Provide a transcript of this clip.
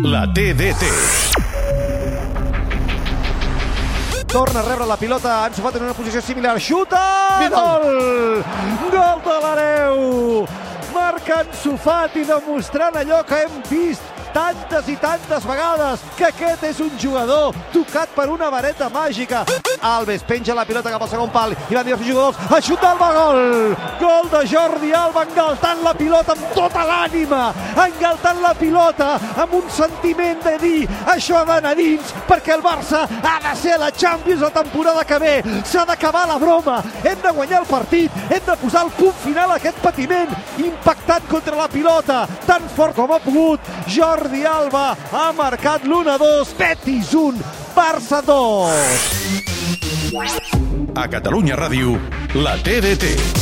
La TDT. Torna a rebre la pilota, Ansu Fati en una posició similar, xuta! Gol! Gol de l'Areu! Marca Ansu Fati demostrant allò que hem vist tantes i tantes vegades que aquest és un jugador tocat per una vareta màgica. Alves penja la pilota cap al segon pal i van diversos jugadors a xutar el gol! Gol de Jordi Alba engaltant la pilota amb tota l'ànima, engaltant la pilota amb un sentiment de dir això ha d'anar dins perquè el Barça ha de ser la Champions la temporada que ve. S'ha d'acabar la broma, hem de guanyar el partit, hem de posar el punt final a aquest patiment, impactant contra la pilota, tan fort com ha pogut. Jordi Alba ha marcat l'1-2, Betis 1, Barça 2. A Catalunya Ràdio, la TDT.